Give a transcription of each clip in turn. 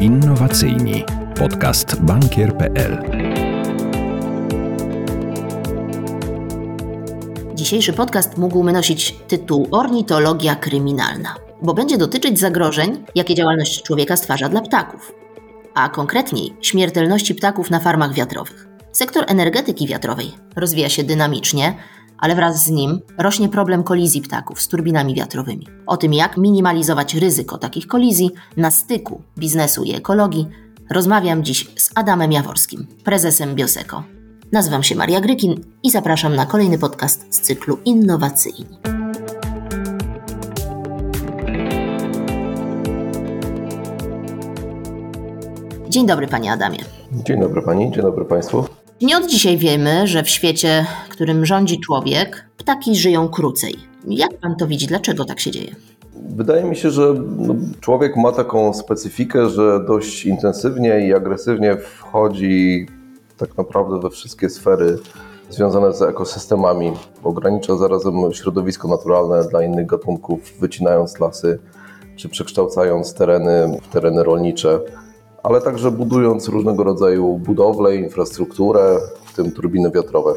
Innowacyjni. Podcast bankier.pl. Dzisiejszy podcast mógłby nosić tytuł Ornitologia kryminalna, bo będzie dotyczyć zagrożeń, jakie działalność człowieka stwarza dla ptaków, a konkretniej śmiertelności ptaków na farmach wiatrowych. Sektor energetyki wiatrowej rozwija się dynamicznie, ale wraz z nim rośnie problem kolizji ptaków z turbinami wiatrowymi. O tym, jak minimalizować ryzyko takich kolizji na styku biznesu i ekologii, rozmawiam dziś z Adamem Jaworskim, prezesem Bioseko. Nazywam się Maria Grykin i zapraszam na kolejny podcast z cyklu Innowacyjni. Dzień dobry, panie Adamie. Dzień dobry pani, dzień dobry państwu. Nie od dzisiaj wiemy, że w świecie, którym rządzi człowiek, ptaki żyją krócej. Jak pan to widzi? Dlaczego tak się dzieje? Wydaje mi się, że no, człowiek ma taką specyfikę, że dość intensywnie i agresywnie wchodzi tak naprawdę we wszystkie sfery związane z ekosystemami. Ogranicza zarazem środowisko naturalne dla innych gatunków, wycinając lasy czy przekształcając tereny w tereny rolnicze ale także budując różnego rodzaju budowle, infrastrukturę, w tym turbiny wiatrowe.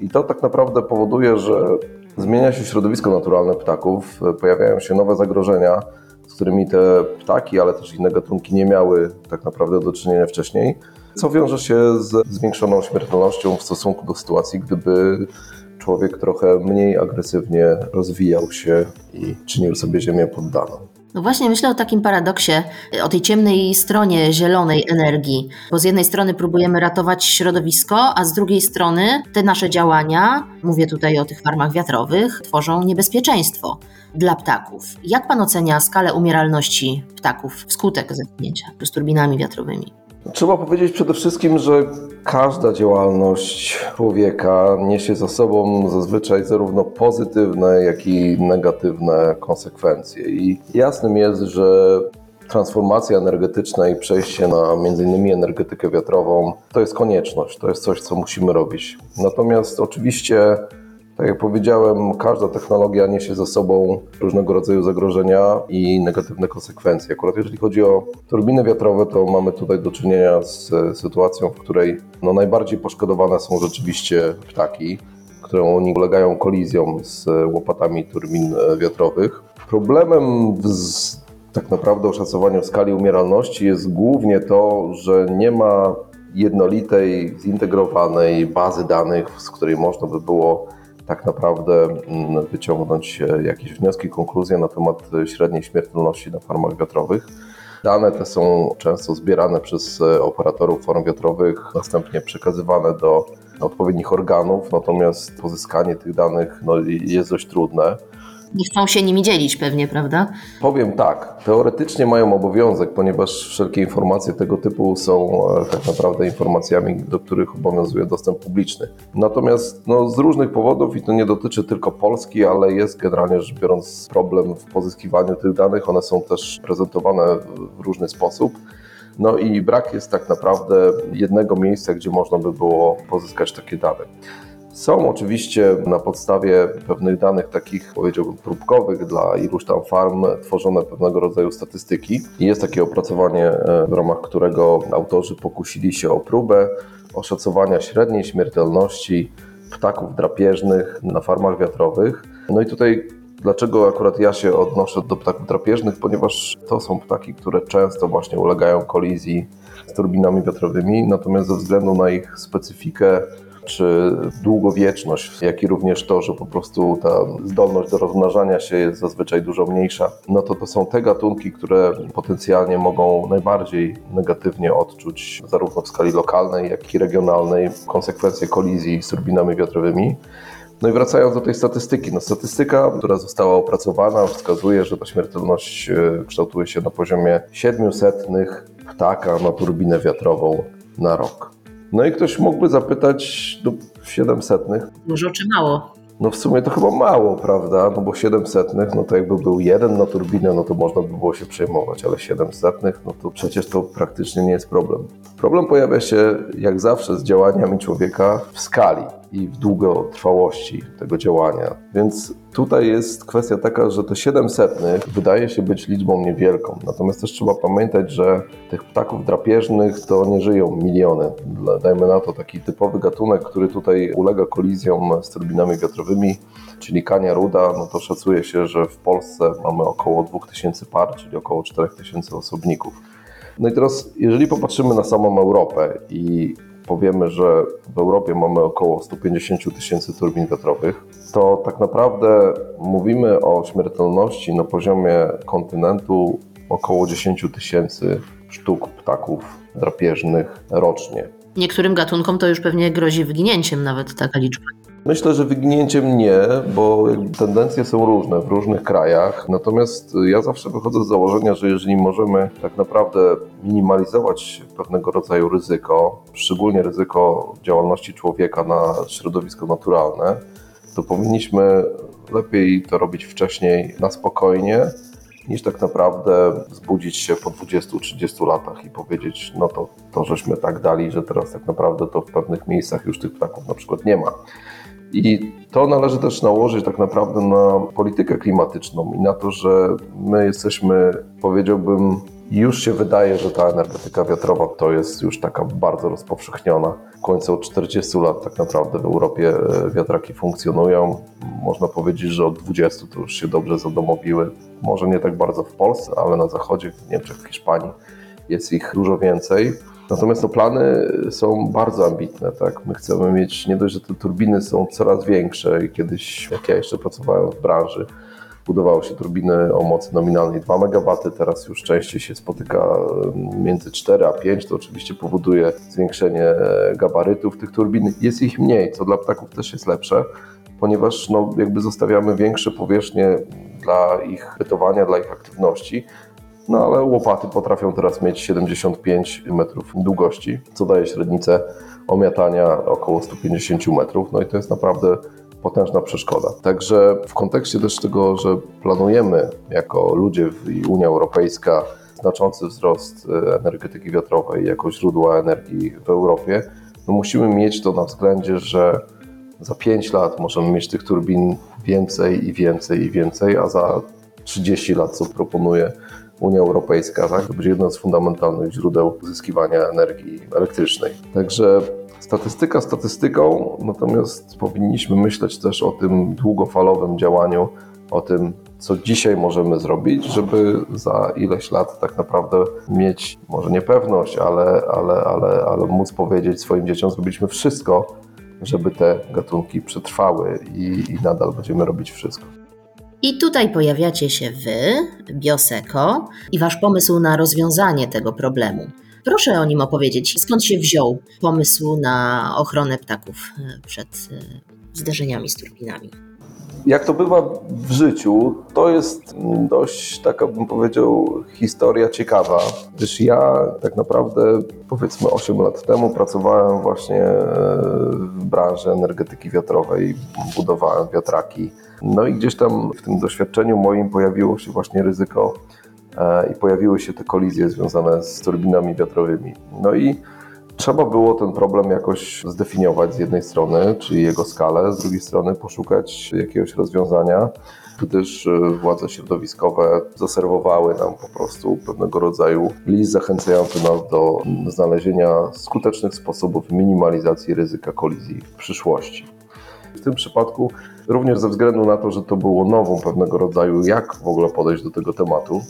I to tak naprawdę powoduje, że zmienia się środowisko naturalne ptaków, pojawiają się nowe zagrożenia, z którymi te ptaki, ale też inne gatunki nie miały tak naprawdę do czynienia wcześniej, co wiąże się z zwiększoną śmiertelnością w stosunku do sytuacji, gdyby człowiek trochę mniej agresywnie rozwijał się i czynił sobie ziemię poddaną. No właśnie myślę o takim paradoksie, o tej ciemnej stronie zielonej energii, bo z jednej strony próbujemy ratować środowisko, a z drugiej strony te nasze działania, mówię tutaj o tych farmach wiatrowych, tworzą niebezpieczeństwo dla ptaków. Jak pan ocenia skalę umieralności ptaków wskutek zetknięcia z turbinami wiatrowymi? Trzeba powiedzieć przede wszystkim, że każda działalność człowieka niesie za sobą zazwyczaj zarówno pozytywne, jak i negatywne konsekwencje. I jasnym jest, że transformacja energetyczna i przejście na innymi energetykę wiatrową to jest konieczność, to jest coś, co musimy robić. Natomiast oczywiście tak jak powiedziałem, każda technologia niesie ze sobą różnego rodzaju zagrożenia i negatywne konsekwencje. Akurat jeżeli chodzi o turbiny wiatrowe, to mamy tutaj do czynienia z sytuacją, w której no, najbardziej poszkodowane są rzeczywiście ptaki, które oni ulegają kolizjom z łopatami turbin wiatrowych. Problemem w tak naprawdę oszacowaniu skali umieralności jest głównie to, że nie ma jednolitej, zintegrowanej bazy danych, z której można by było tak naprawdę mm, wyciągnąć e, jakieś wnioski, konkluzje na temat średniej śmiertelności na farmach wiatrowych. Dane te są często zbierane przez e, operatorów farm wiatrowych, następnie przekazywane do odpowiednich organów, natomiast pozyskanie tych danych no, jest dość trudne nie chcą się nimi dzielić pewnie, prawda? Powiem tak, teoretycznie mają obowiązek, ponieważ wszelkie informacje tego typu są e, tak naprawdę informacjami, do których obowiązuje dostęp publiczny. Natomiast no, z różnych powodów, i to nie dotyczy tylko Polski, ale jest generalnie rzecz biorąc problem w pozyskiwaniu tych danych, one są też prezentowane w różny sposób. No i brak jest tak naprawdę jednego miejsca, gdzie można by było pozyskać takie dane. Są oczywiście na podstawie pewnych danych takich, powiedziałbym, próbkowych dla iluś tam farm tworzone pewnego rodzaju statystyki. I jest takie opracowanie, e, w ramach którego autorzy pokusili się o próbę oszacowania średniej śmiertelności ptaków drapieżnych na farmach wiatrowych. No i tutaj Dlaczego akurat ja się odnoszę do ptaków drapieżnych? Ponieważ to są ptaki, które często właśnie ulegają kolizji z turbinami wiatrowymi, natomiast ze względu na ich specyfikę czy długowieczność, jak i również to, że po prostu ta zdolność do rozmnażania się jest zazwyczaj dużo mniejsza, no to to są te gatunki, które potencjalnie mogą najbardziej negatywnie odczuć zarówno w skali lokalnej, jak i regionalnej konsekwencje kolizji z turbinami wiatrowymi. No i wracając do tej statystyki, no statystyka, która została opracowana, wskazuje, że ta śmiertelność e, kształtuje się na poziomie 700 ptaka na turbinę wiatrową na rok. No i ktoś mógłby zapytać, no 700. Dużo czy mało? No w sumie to chyba mało, prawda? No bo 700, no to jakby był jeden na turbinę, no to można by było się przejmować, ale 700, no to przecież to praktycznie nie jest problem. Problem pojawia się jak zawsze z działaniami człowieka w skali. I w długotrwałości tego działania. Więc tutaj jest kwestia taka, że te 700 wydaje się być liczbą niewielką. Natomiast też trzeba pamiętać, że tych ptaków drapieżnych to nie żyją miliony. Dajmy na to taki typowy gatunek, który tutaj ulega kolizjom z turbinami wiatrowymi, czyli kania ruda, no to szacuje się, że w Polsce mamy około 2000 par, czyli około 4000 osobników. No i teraz, jeżeli popatrzymy na samą Europę i powiemy, że w Europie mamy około 150 tysięcy turbin wiatrowych, to tak naprawdę mówimy o śmiertelności na poziomie kontynentu około 10 tysięcy sztuk ptaków drapieżnych rocznie. Niektórym gatunkom to już pewnie grozi wyginięciem nawet taka liczba. Myślę, że wyginięciem nie, bo tendencje są różne w różnych krajach. Natomiast ja zawsze wychodzę z założenia, że jeżeli możemy tak naprawdę minimalizować pewnego rodzaju ryzyko, szczególnie ryzyko działalności człowieka na środowisko naturalne, to powinniśmy lepiej to robić wcześniej na spokojnie, niż tak naprawdę zbudzić się po 20-30 latach i powiedzieć, no to, to żeśmy tak dali, że teraz tak naprawdę to w pewnych miejscach już tych ptaków na przykład nie ma. I to należy też nałożyć tak naprawdę na politykę klimatyczną i na to, że my jesteśmy, powiedziałbym, już się wydaje, że ta energetyka wiatrowa to jest już taka bardzo rozpowszechniona. W końcu od 40 lat tak naprawdę w Europie e, wiatraki funkcjonują. Można powiedzieć, że od 20 to już się dobrze zadomowiły. Może nie tak bardzo w Polsce, ale na zachodzie, w Niemczech, w Hiszpanii jest ich dużo więcej. Natomiast no, plany są bardzo ambitne. Tak? My chcemy mieć, nie dość, że te turbiny są coraz większe i kiedyś, jak ja jeszcze pracowałem w branży, budowało się turbiny o mocy nominalnej 2 MW, teraz już częściej się spotyka między 4 a 5, to oczywiście powoduje zwiększenie e, gabarytów tych turbin. Jest ich mniej, co dla ptaków też jest lepsze, ponieważ no, jakby zostawiamy większe powierzchnie dla ich bytowania, dla ich aktywności. No ale łopaty potrafią teraz mieć 75 metrów długości, co daje średnicę omiatania około 150 metrów. No i to jest naprawdę potężna przeszkoda. Także w kontekście też tego, że planujemy jako ludzie i Unia Europejska znaczący wzrost e, energetyki wiatrowej jako źródła energii w Europie, no musimy mieć to na względzie, że za 5 lat możemy mieć tych turbin więcej i więcej i więcej, a za 30 lat, co proponuje Unia Europejska, tak? To będzie jedno z fundamentalnych źródeł uzyskiwania energii elektrycznej. Także statystyka statystyką, natomiast powinniśmy myśleć też o tym długofalowym działaniu, o tym, co dzisiaj możemy zrobić, żeby za ileś lat tak naprawdę mieć, może niepewność, ale, ale, ale, ale móc powiedzieć swoim dzieciom, zrobiliśmy wszystko, żeby te gatunki przetrwały i, i nadal będziemy robić wszystko. I tutaj pojawiacie się Wy, Bioseko, i Wasz pomysł na rozwiązanie tego problemu. Proszę o nim opowiedzieć. Skąd się wziął pomysł na ochronę ptaków e, przed e, zderzeniami z turbinami? Jak to bywa w życiu, to jest dość taka, bym powiedział, historia ciekawa, gdyż ja tak naprawdę powiedzmy 8 lat temu pracowałem właśnie e, w branży energetyki wiatrowej, budowałem wiatraki. No i gdzieś tam w tym doświadczeniu moim pojawiło się właśnie ryzyko i pojawiły się te kolizje związane z turbinami wiatrowymi. No i Trzeba było ten problem jakoś zdefiniować z jednej strony, czyli jego skalę, z drugiej strony poszukać jakiegoś rozwiązania, gdyż e, władze środowiskowe zaserwowały nam po prostu pewnego rodzaju list zachęcający nas do znalezienia skutecznych sposobów minimalizacji ryzyka kolizji w przyszłości. W tym przypadku również ze względu na to, że to było nową pewnego rodzaju, jak w ogóle podejść do tego tematu,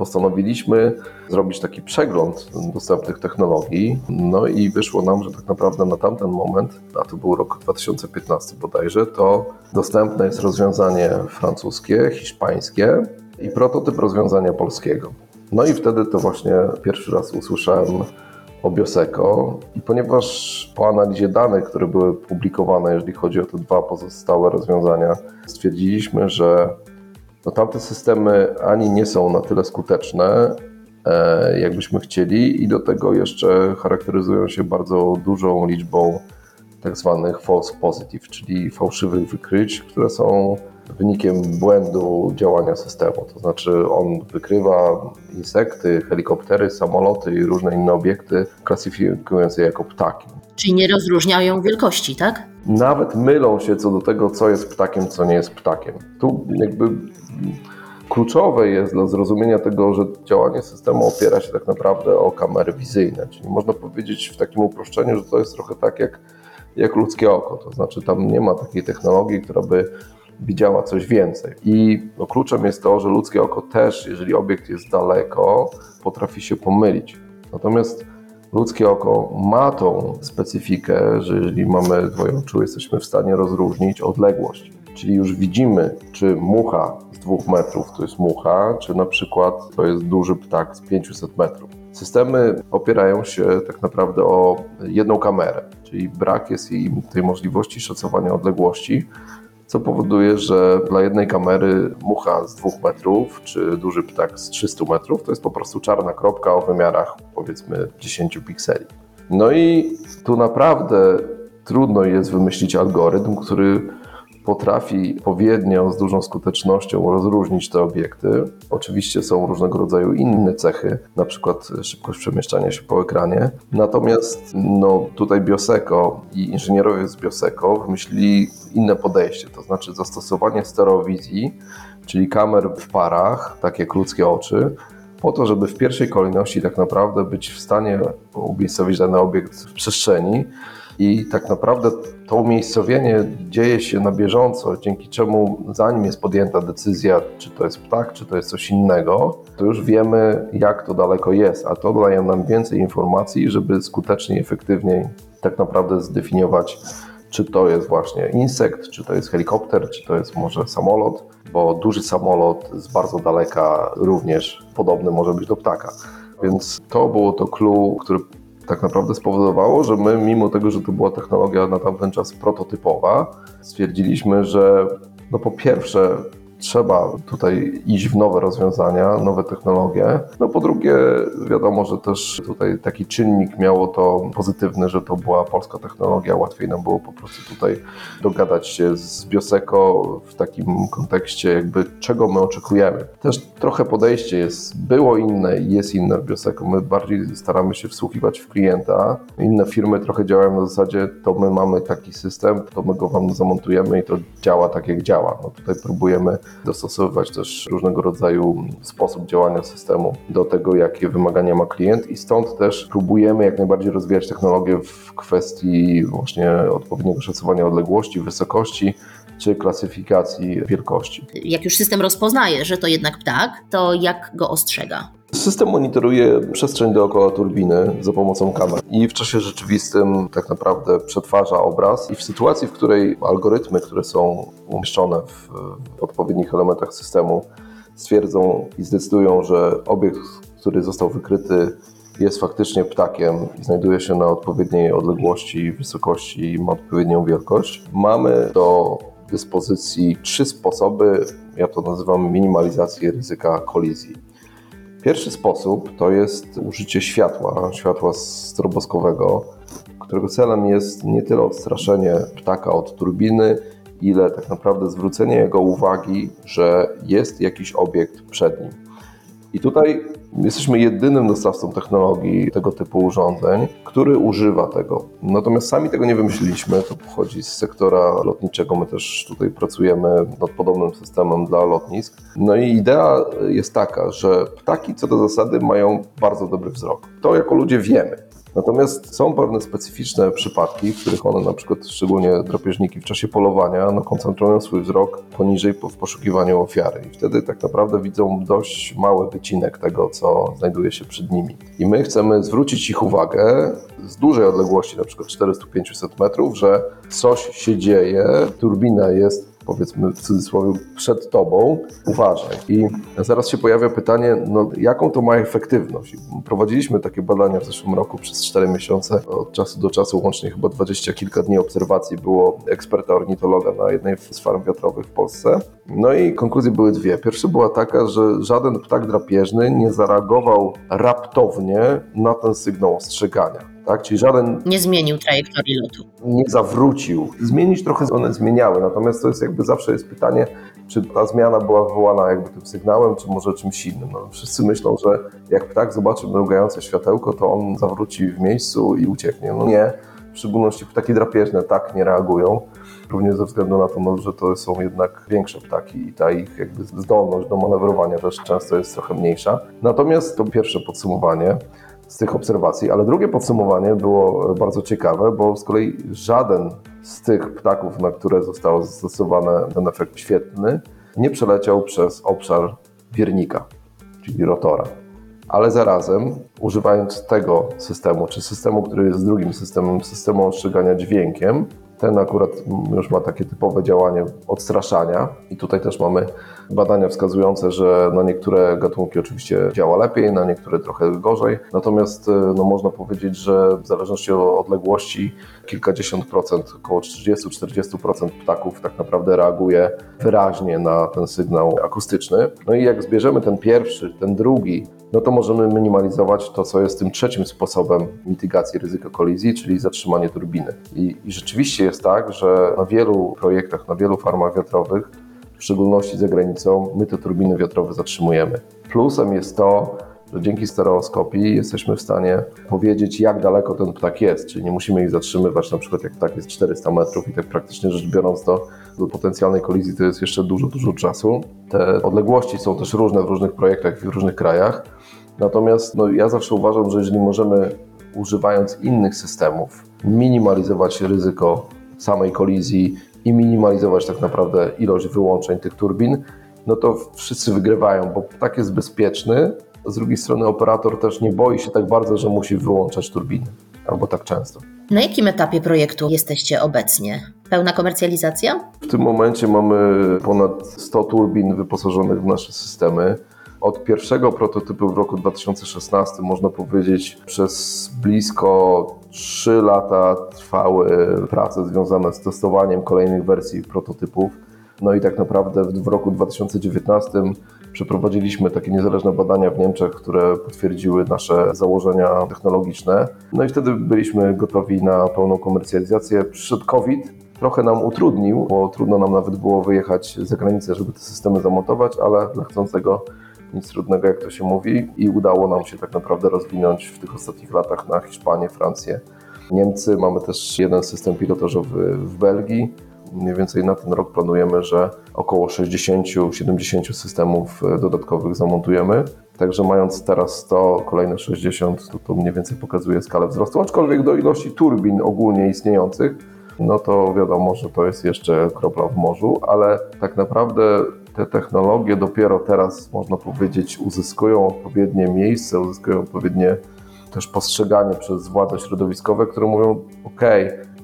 postanowiliśmy zrobić taki przegląd dostępnych technologii. No i wyszło nam, że tak naprawdę na tamten moment, a to był rok 2015 bodajże, to dostępne jest rozwiązanie francuskie, hiszpańskie i prototyp rozwiązania polskiego. No i wtedy to właśnie pierwszy raz usłyszałem o Bioseco i ponieważ po analizie danych, które były publikowane, jeżeli chodzi o te dwa pozostałe rozwiązania, stwierdziliśmy, że no tamte systemy ani nie są na tyle skuteczne, e, jakbyśmy chcieli, i do tego jeszcze charakteryzują się bardzo dużą liczbą tak zwanych false positive, czyli fałszywych wykryć, które są wynikiem błędu działania systemu. To znaczy on wykrywa insekty, helikoptery, samoloty i różne inne obiekty, klasyfikując je jako ptaki. Czyli nie rozróżniają wielkości, tak? Nawet mylą się co do tego, co jest ptakiem, co nie jest ptakiem. Tu jakby kluczowe jest dla zrozumienia tego, że działanie systemu opiera się tak naprawdę o kamery wizyjne. Czyli można powiedzieć w takim uproszczeniu, że to jest trochę tak jak, jak ludzkie oko. To znaczy tam nie ma takiej technologii, która by widziała coś więcej. I no, kluczem jest to, że ludzkie oko też, jeżeli obiekt jest daleko, potrafi się pomylić. Natomiast ludzkie oko ma tą specyfikę, że jeżeli mamy dwoje oczu, jesteśmy w stanie rozróżnić odległość. Czyli już widzimy, czy mucha z dwóch metrów to jest mucha, czy na przykład to jest duży ptak z 500 metrów. Systemy opierają się tak naprawdę o jedną kamerę, czyli brak jest tej możliwości szacowania odległości, co powoduje, że dla jednej kamery mucha z 2 metrów, czy duży ptak z 300 metrów, to jest po prostu czarna kropka o wymiarach powiedzmy 10 pikseli. No i tu naprawdę trudno jest wymyślić algorytm, który potrafi odpowiednio z dużą skutecznością rozróżnić te obiekty. Oczywiście są różnego rodzaju inne cechy, na przykład szybkość przemieszczania się po ekranie. Natomiast no, tutaj Bioseco i inżynierowie z Bioseco wymyślili inne podejście, to znaczy zastosowanie stereowizji, czyli kamer w parach, tak jak ludzkie oczy, po to, żeby w pierwszej kolejności tak naprawdę być w stanie umiejscowić dany obiekt w przestrzeni, i tak naprawdę to umiejscowienie dzieje się na bieżąco, dzięki czemu zanim jest podjęta decyzja, czy to jest ptak, czy to jest coś innego, to już wiemy, jak to daleko jest, a to daje nam więcej informacji, żeby skuteczniej, efektywniej tak naprawdę zdefiniować, czy to jest właśnie insekt, czy to jest helikopter, czy to jest może samolot, bo duży samolot z bardzo daleka również podobny może być do ptaka. Więc to było to clue, które tak naprawdę spowodowało, że my, mimo tego, że to była technologia na tamten czas prototypowa, stwierdziliśmy, że no po pierwsze trzeba tutaj iść w nowe rozwiązania, nowe technologie. No po drugie, wiadomo, że też tutaj taki czynnik miało to pozytywny, że to była polska technologia, łatwiej nam było po prostu tutaj dogadać się z Bioseco w takim kontekście jakby czego my oczekujemy. Też trochę podejście jest, było inne i jest inne w Bioseco. My bardziej staramy się wsłuchiwać w klienta. Inne firmy trochę działają na zasadzie, to my mamy taki system, to my go wam zamontujemy i to działa tak jak działa. No tutaj próbujemy dostosowywać też różnego rodzaju sposób działania systemu do tego, jakie wymagania ma klient i stąd też próbujemy jak najbardziej rozwijać technologię w kwestii właśnie odpowiedniego szacowania odległości, wysokości, czy klasyfikacji wielkości. Jak już system rozpoznaje, że to jednak ptak, to jak go ostrzega? System monitoruje przestrzeń dookoła turbiny za pomocą kamer i w czasie rzeczywistym tak naprawdę przetwarza obraz i w sytuacji, w której algorytmy, które są umieszczone w, odpowiednich elementach systemu stwierdzą i zdecydują, że obiekt, który został wykryty jest faktycznie ptakiem i znajduje się na odpowiedniej odległości, wysokości i ma odpowiednią wielkość. Mamy do dyspozycji trzy sposoby, ja to nazywam minimalizację ryzyka kolizji. Pierwszy sposób to jest użycie światła, światła stroboskowego, którego celem jest nie tyle odstraszenie ptaka od turbiny, ile tak naprawdę zwrócenie jego uwagi, że jest jakiś obiekt przed nim. I tutaj jesteśmy jedynym dostawcą technologii tego typu urządzeń, który używa tego. Natomiast sami tego nie wymyśliliśmy, to pochodzi z sektora lotniczego. My też tutaj pracujemy nad podobnym systemem dla lotnisk. No i idea jest taka, że ptaki co do zasady mają bardzo dobry wzrok. To jako ludzie wiemy. Natomiast są pewne specyficzne przypadki, w których one, na przykład szczególnie drapieżniki w czasie polowania, no, koncentrują swój wzrok poniżej w poszukiwaniu ofiary. I wtedy tak naprawdę widzą dość mały wycinek tego, co znajduje się przed nimi. I my chcemy zwrócić ich uwagę z dużej odległości, na przykład 400-500 metrów, że coś się dzieje, turbina jest powiedzmy w cudzysłowie przed tobą, uważaj. I zaraz się pojawia pytanie, no jaką to ma efektywność? Prowadziliśmy takie badania w zeszłym roku przez 4 miesiące, od czasu do czasu łącznie chyba 20 kilka dni obserwacji było eksperta ornitologa na jednej z farm wiatrowych w Polsce. No i konkluzje były dwie. Pierwsza była taka, że żaden ptak drapieżny nie zareagował raptownie na ten sygnał ostrzegania tak? Czyli żaden. Nie zmienił trajektorii lotu. Nie zawrócił. Zmienić trochę one zmieniały, natomiast to jest jakby zawsze jest pytanie, czy ta zmiana była wywołana jakby tym sygnałem, czy może czymś innym. No, wszyscy myślą, że jak ptak zobaczy mrugające światełko, to on zawróci w miejscu i ucieknie. No nie. w szczególności ptaki drapieżne tak nie reagują, również ze względu na to, no, że to są jednak większe ptaki i ta ich jakby zdolność do manewrowania też często jest trochę mniejsza. Natomiast to pierwsze podsumowanie z tych obserwacji, ale drugie podsumowanie było bardzo ciekawe, bo z kolei żaden z tych ptaków, na które został zastosowany ten efekt świetny, nie przeleciał przez obszar wiernika, czyli rotora. Ale zarazem, używając tego systemu, czy systemu, który jest drugim systemem, systemu ostrzegania dźwiękiem, ten akurat już ma takie typowe działanie odstraszania i tutaj też mamy badania wskazujące, że na niektóre gatunki oczywiście działa lepiej, na niektóre trochę gorzej. Natomiast e, no, można powiedzieć, że w zależności od odległości kilkadziesiąt procent, około 30-40% ptaków tak naprawdę reaguje wyraźnie na ten sygnał akustyczny. No i jak zbierzemy ten pierwszy, ten drugi, no to możemy minimalizować to, co jest tym trzecim sposobem mitygacji ryzyka kolizji, czyli zatrzymanie turbiny. I, I, rzeczywiście jest tak, że na wielu projektach, na wielu farmach wiatrowych w szczególności za granicą, my te turbiny wiatrowe zatrzymujemy. Plusem jest to, że dzięki stereoskopii jesteśmy w stanie powiedzieć, jak daleko ten ptak jest, czyli nie musimy ich zatrzymywać, na przykład jak ptak jest 400 metrów i tak praktycznie rzecz biorąc to do potencjalnej kolizji to jest jeszcze dużo, dużo czasu. Te odległości są też różne w różnych projektach w różnych krajach, natomiast no, ja zawsze uważam, że jeżeli możemy używając innych systemów minimalizować ryzyko samej kolizji i minimalizować tak naprawdę ilość wyłączeń tych turbin, no to wszyscy wygrywają, bo tak jest bezpieczny. Z drugiej strony operator też nie boi się tak bardzo, że musi wyłączać turbiny, albo tak często. Na jakim etapie projektu jesteście obecnie? Pełna komercjalizacja? W tym momencie mamy ponad 100 turbin wyposażonych w nasze systemy. Od pierwszego prototypu w roku 2016, można powiedzieć, przez blisko 3 lata trwały prace związane z testowaniem kolejnych wersji prototypów. No i tak naprawdę w roku 2019 przeprowadziliśmy takie niezależne badania w Niemczech, które potwierdziły nasze założenia technologiczne. No i wtedy byliśmy gotowi na pełną komercjalizację. Przyszedł COVID, trochę nam utrudnił, bo trudno nam nawet było wyjechać za granicę, żeby te systemy zamontować, ale dla chcącego nic trudnego, jak to się mówi, i udało nam się tak naprawdę rozwinąć w tych ostatnich latach na Hiszpanię, Francję, Niemcy. Mamy też jeden system pilotażowy w Belgii. Mniej więcej na ten rok planujemy, że około 60-70 systemów e, dodatkowych zamontujemy. Także mając teraz 100, kolejne 60, to, to mniej więcej pokazuje skalę wzrostu, aczkolwiek do ilości turbin ogólnie istniejących, no to wiadomo, że to jest jeszcze kropla w morzu, ale tak naprawdę te technologie dopiero teraz, można powiedzieć, uzyskują odpowiednie miejsce, uzyskują odpowiednie też postrzeganie przez władze środowiskowe, które mówią: OK,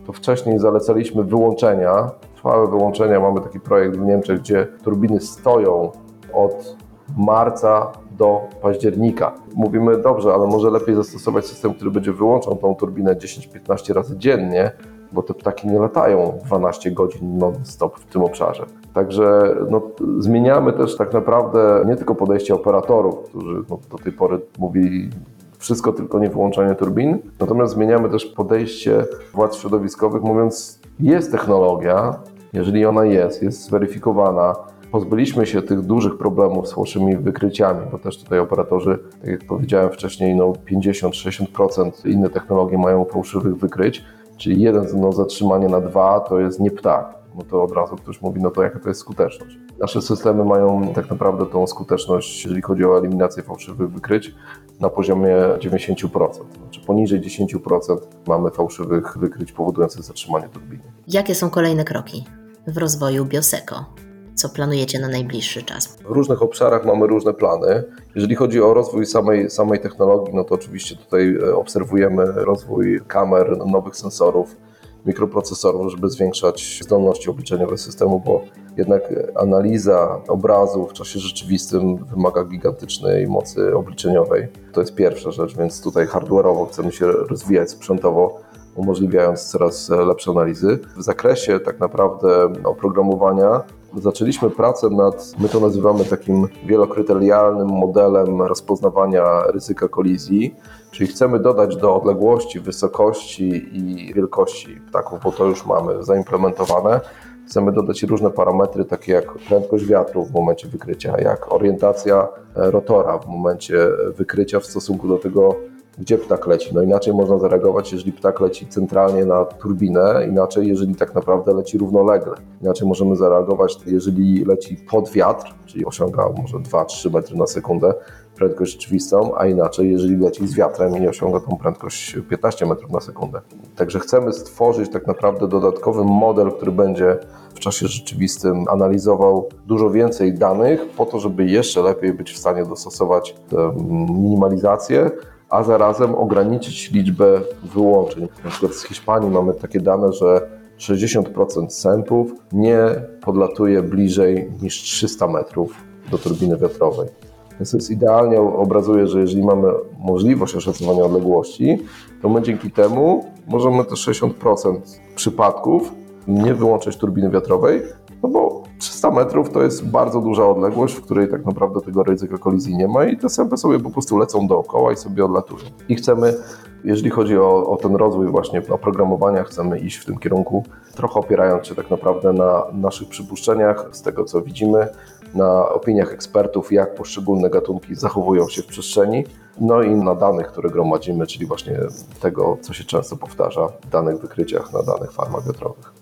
to wcześniej zalecaliśmy wyłączenia, trwałe wyłączenia. Mamy taki projekt w Niemczech, gdzie turbiny stoją od marca do października. Mówimy, dobrze, ale może lepiej zastosować system, który będzie wyłączał tą turbinę 10-15 razy dziennie, bo te ptaki nie latają 12 godzin non-stop w tym obszarze. Także no, zmieniamy też tak naprawdę nie tylko podejście operatorów, którzy no, do tej pory mówili wszystko tylko nie wyłączanie turbin, natomiast zmieniamy też podejście władz środowiskowych, mówiąc, jest technologia, jeżeli ona jest, jest zweryfikowana, pozbyliśmy się tych dużych problemów z fałszywymi wykryciami, bo też tutaj operatorzy, tak jak powiedziałem wcześniej, no 50-60% inne technologie mają fałszywych wykryć, czyli jeden no, zatrzymanie na dwa to jest nie ptak. No to od razu ktoś mówi, no to jaka to jest skuteczność. Nasze systemy mają tak naprawdę tą skuteczność, jeżeli chodzi o eliminację fałszywych wykryć, na poziomie 90%. Znaczy poniżej 10% mamy fałszywych wykryć powodujących zatrzymanie turbiny. Jakie są kolejne kroki w rozwoju Bioseko? Co planujecie na najbliższy czas? W różnych obszarach mamy różne plany. Jeżeli chodzi o rozwój samej, samej technologii, no to oczywiście tutaj e, obserwujemy rozwój kamer, nowych sensorów, mikroprocesorów, żeby zwiększać zdolności obliczeniowe systemu, bo jednak analiza obrazu w czasie rzeczywistym wymaga gigantycznej mocy obliczeniowej. To jest pierwsza rzecz, więc tutaj hardware'owo chcemy się rozwijać sprzętowo, umożliwiając coraz lepsze analizy. W zakresie tak naprawdę oprogramowania zaczęliśmy pracę nad, my to nazywamy takim wielokryterialnym modelem rozpoznawania ryzyka kolizji, czyli chcemy dodać do odległości, wysokości i wielkości ptaków, bo to już mamy zaimplementowane. Chcemy dodać różne parametry, takie jak prędkość wiatru w momencie wykrycia, jak orientacja rotora w momencie wykrycia w stosunku do tego gdzie ptak leci. No inaczej można zareagować, jeżeli ptak leci centralnie na turbinę, inaczej jeżeli tak naprawdę leci równolegle. Inaczej możemy zareagować, jeżeli leci pod wiatr, czyli osiąga może 2-3 metry na sekundę, prędkość rzeczywistą, a inaczej, jeżeli leci z wiatrem i osiąga tą prędkość 15 metrów na sekundę. Także chcemy stworzyć tak naprawdę dodatkowy model, który będzie w czasie rzeczywistym analizował dużo więcej danych po to, żeby jeszcze lepiej być w stanie dostosować minimalizację, a zarazem ograniczyć liczbę wyłączeń. Na przykład z Hiszpanii mamy takie dane, że 60% sępów nie podlatuje bliżej niż 300 metrów do turbiny wiatrowej. Więc to jest idealnie obrazuje, że jeżeli mamy możliwość oszacowania odległości, to my dzięki temu możemy te 60% przypadków nie wyłączyć turbiny wiatrowej, no bo 300 metrów to jest bardzo duża odległość, w której tak naprawdę tego ryzyka kolizji nie ma i te sępy sobie po prostu lecą dookoła i sobie odlatują. I chcemy, jeżeli chodzi o, o ten rozwój właśnie oprogramowania, chcemy iść w tym kierunku, trochę opierając się tak naprawdę na naszych przypuszczeniach, z tego co widzimy, na opiniach ekspertów, jak poszczególne gatunki zachowują się w przestrzeni, no i na danych, które gromadzimy, czyli właśnie tego, co się często powtarza w danych wykryciach na danych farmach wiatrowych.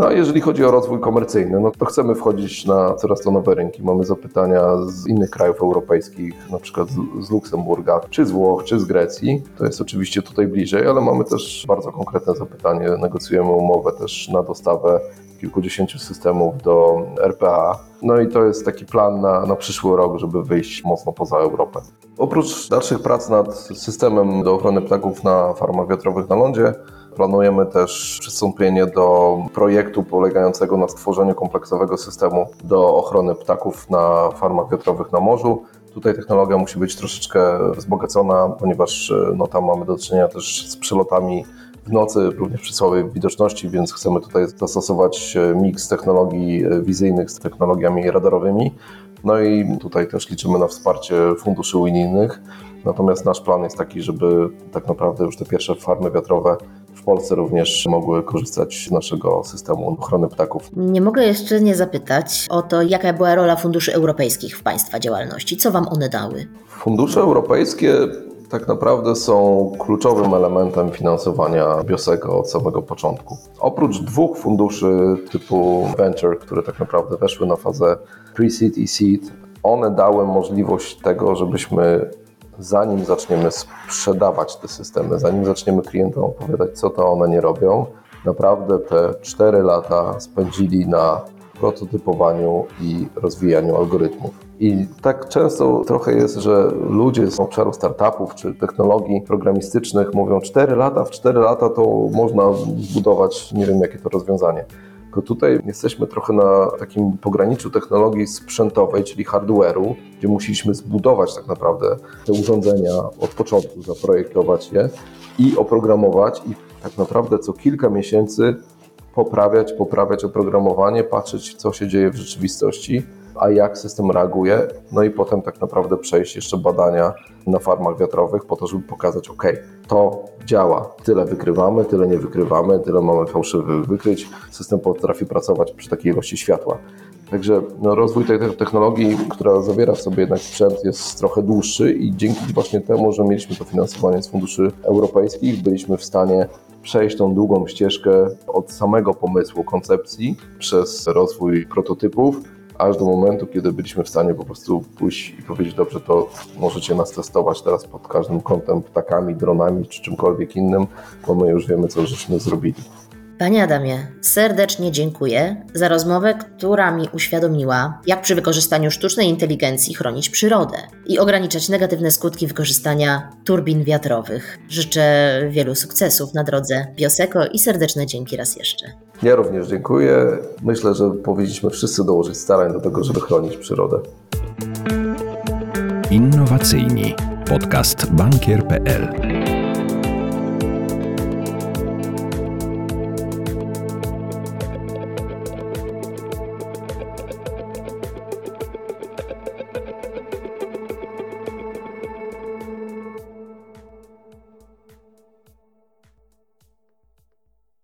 No a jeżeli chodzi o rozwój komercyjny, no to chcemy wchodzić na coraz to nowe rynki. Mamy zapytania z innych krajów europejskich, na przykład z Luksemburga, czy z Włoch, czy z Grecji. To jest oczywiście tutaj bliżej, ale mamy też bardzo konkretne zapytanie. Negocjujemy umowę też na dostawę kilkudziesięciu systemów do RPA. No i to jest taki plan na, na przyszły rok, żeby wyjść mocno poza Europę. Oprócz dalszych prac nad systemem do ochrony ptaków na farmach wiatrowych na lądzie, Planujemy też przystąpienie do projektu polegającego na stworzeniu kompleksowego systemu do ochrony ptaków na farmach wiatrowych na morzu. Tutaj technologia musi być troszeczkę wzbogacona, ponieważ no, tam mamy do czynienia też z przelotami w nocy, również przy słabej widoczności, więc chcemy tutaj zastosować miks technologii wizyjnych z technologiami radarowymi. No i tutaj też liczymy na wsparcie funduszy unijnych. Natomiast nasz plan jest taki, żeby tak naprawdę już te pierwsze farmy wiatrowe w Polsce również mogły korzystać z naszego systemu ochrony ptaków. Nie mogę jeszcze nie zapytać o to, jaka była rola funduszy europejskich w Państwa działalności. Co Wam one dały? Fundusze europejskie tak naprawdę są kluczowym elementem finansowania Biosego od samego początku. Oprócz dwóch funduszy typu Venture, które tak naprawdę weszły na fazę pre-seed i seed, one dały możliwość tego, żebyśmy zanim zaczniemy sprzedawać te systemy, zanim zaczniemy klientom opowiadać, co to one nie robią, naprawdę te 4 lata spędzili na prototypowaniu i rozwijaniu algorytmów. I tak często trochę jest, że ludzie z obszaru startupów czy technologii programistycznych mówią 4 lata, w 4 lata to można zbudować nie wiem jakie to rozwiązanie. Tylko tutaj jesteśmy trochę na takim pograniczu technologii sprzętowej, czyli hardware'u, gdzie musieliśmy zbudować tak naprawdę te urządzenia od początku, zaprojektować je i oprogramować i tak naprawdę co kilka miesięcy poprawiać, poprawiać oprogramowanie, patrzeć co się dzieje w rzeczywistości a jak system reaguje, no i potem tak naprawdę przejść jeszcze badania na farmach wiatrowych po to, żeby pokazać, ok, to działa, tyle wykrywamy, tyle nie wykrywamy, tyle mamy fałszywych wykryć, system potrafi pracować przy takiej ilości światła. Także no, rozwój tej technologii, która zawiera w sobie jednak sprzęt, jest trochę dłuższy i dzięki właśnie temu, że mieliśmy to finansowanie z funduszy europejskich, byliśmy w stanie przejść tą długą ścieżkę od samego pomysłu, koncepcji, przez rozwój prototypów, aż do momentu, kiedy byliśmy w stanie po prostu pójść i powiedzieć, dobrze, to możecie nas testować teraz pod każdym kątem, ptakami, dronami czy czymkolwiek innym, bo my już wiemy, co żeśmy zrobili. Panie Adamie, serdecznie dziękuję za rozmowę, która mi uświadomiła, jak przy wykorzystaniu sztucznej inteligencji chronić przyrodę i ograniczać negatywne skutki wykorzystania turbin wiatrowych. Życzę wielu sukcesów na drodze Bioseko i serdeczne dzięki raz jeszcze. Ja również dziękuję. Myślę, że powinniśmy wszyscy dołożyć starań do tego, żeby chronić przyrodę. Innowacyjni. Podcast bankier.pl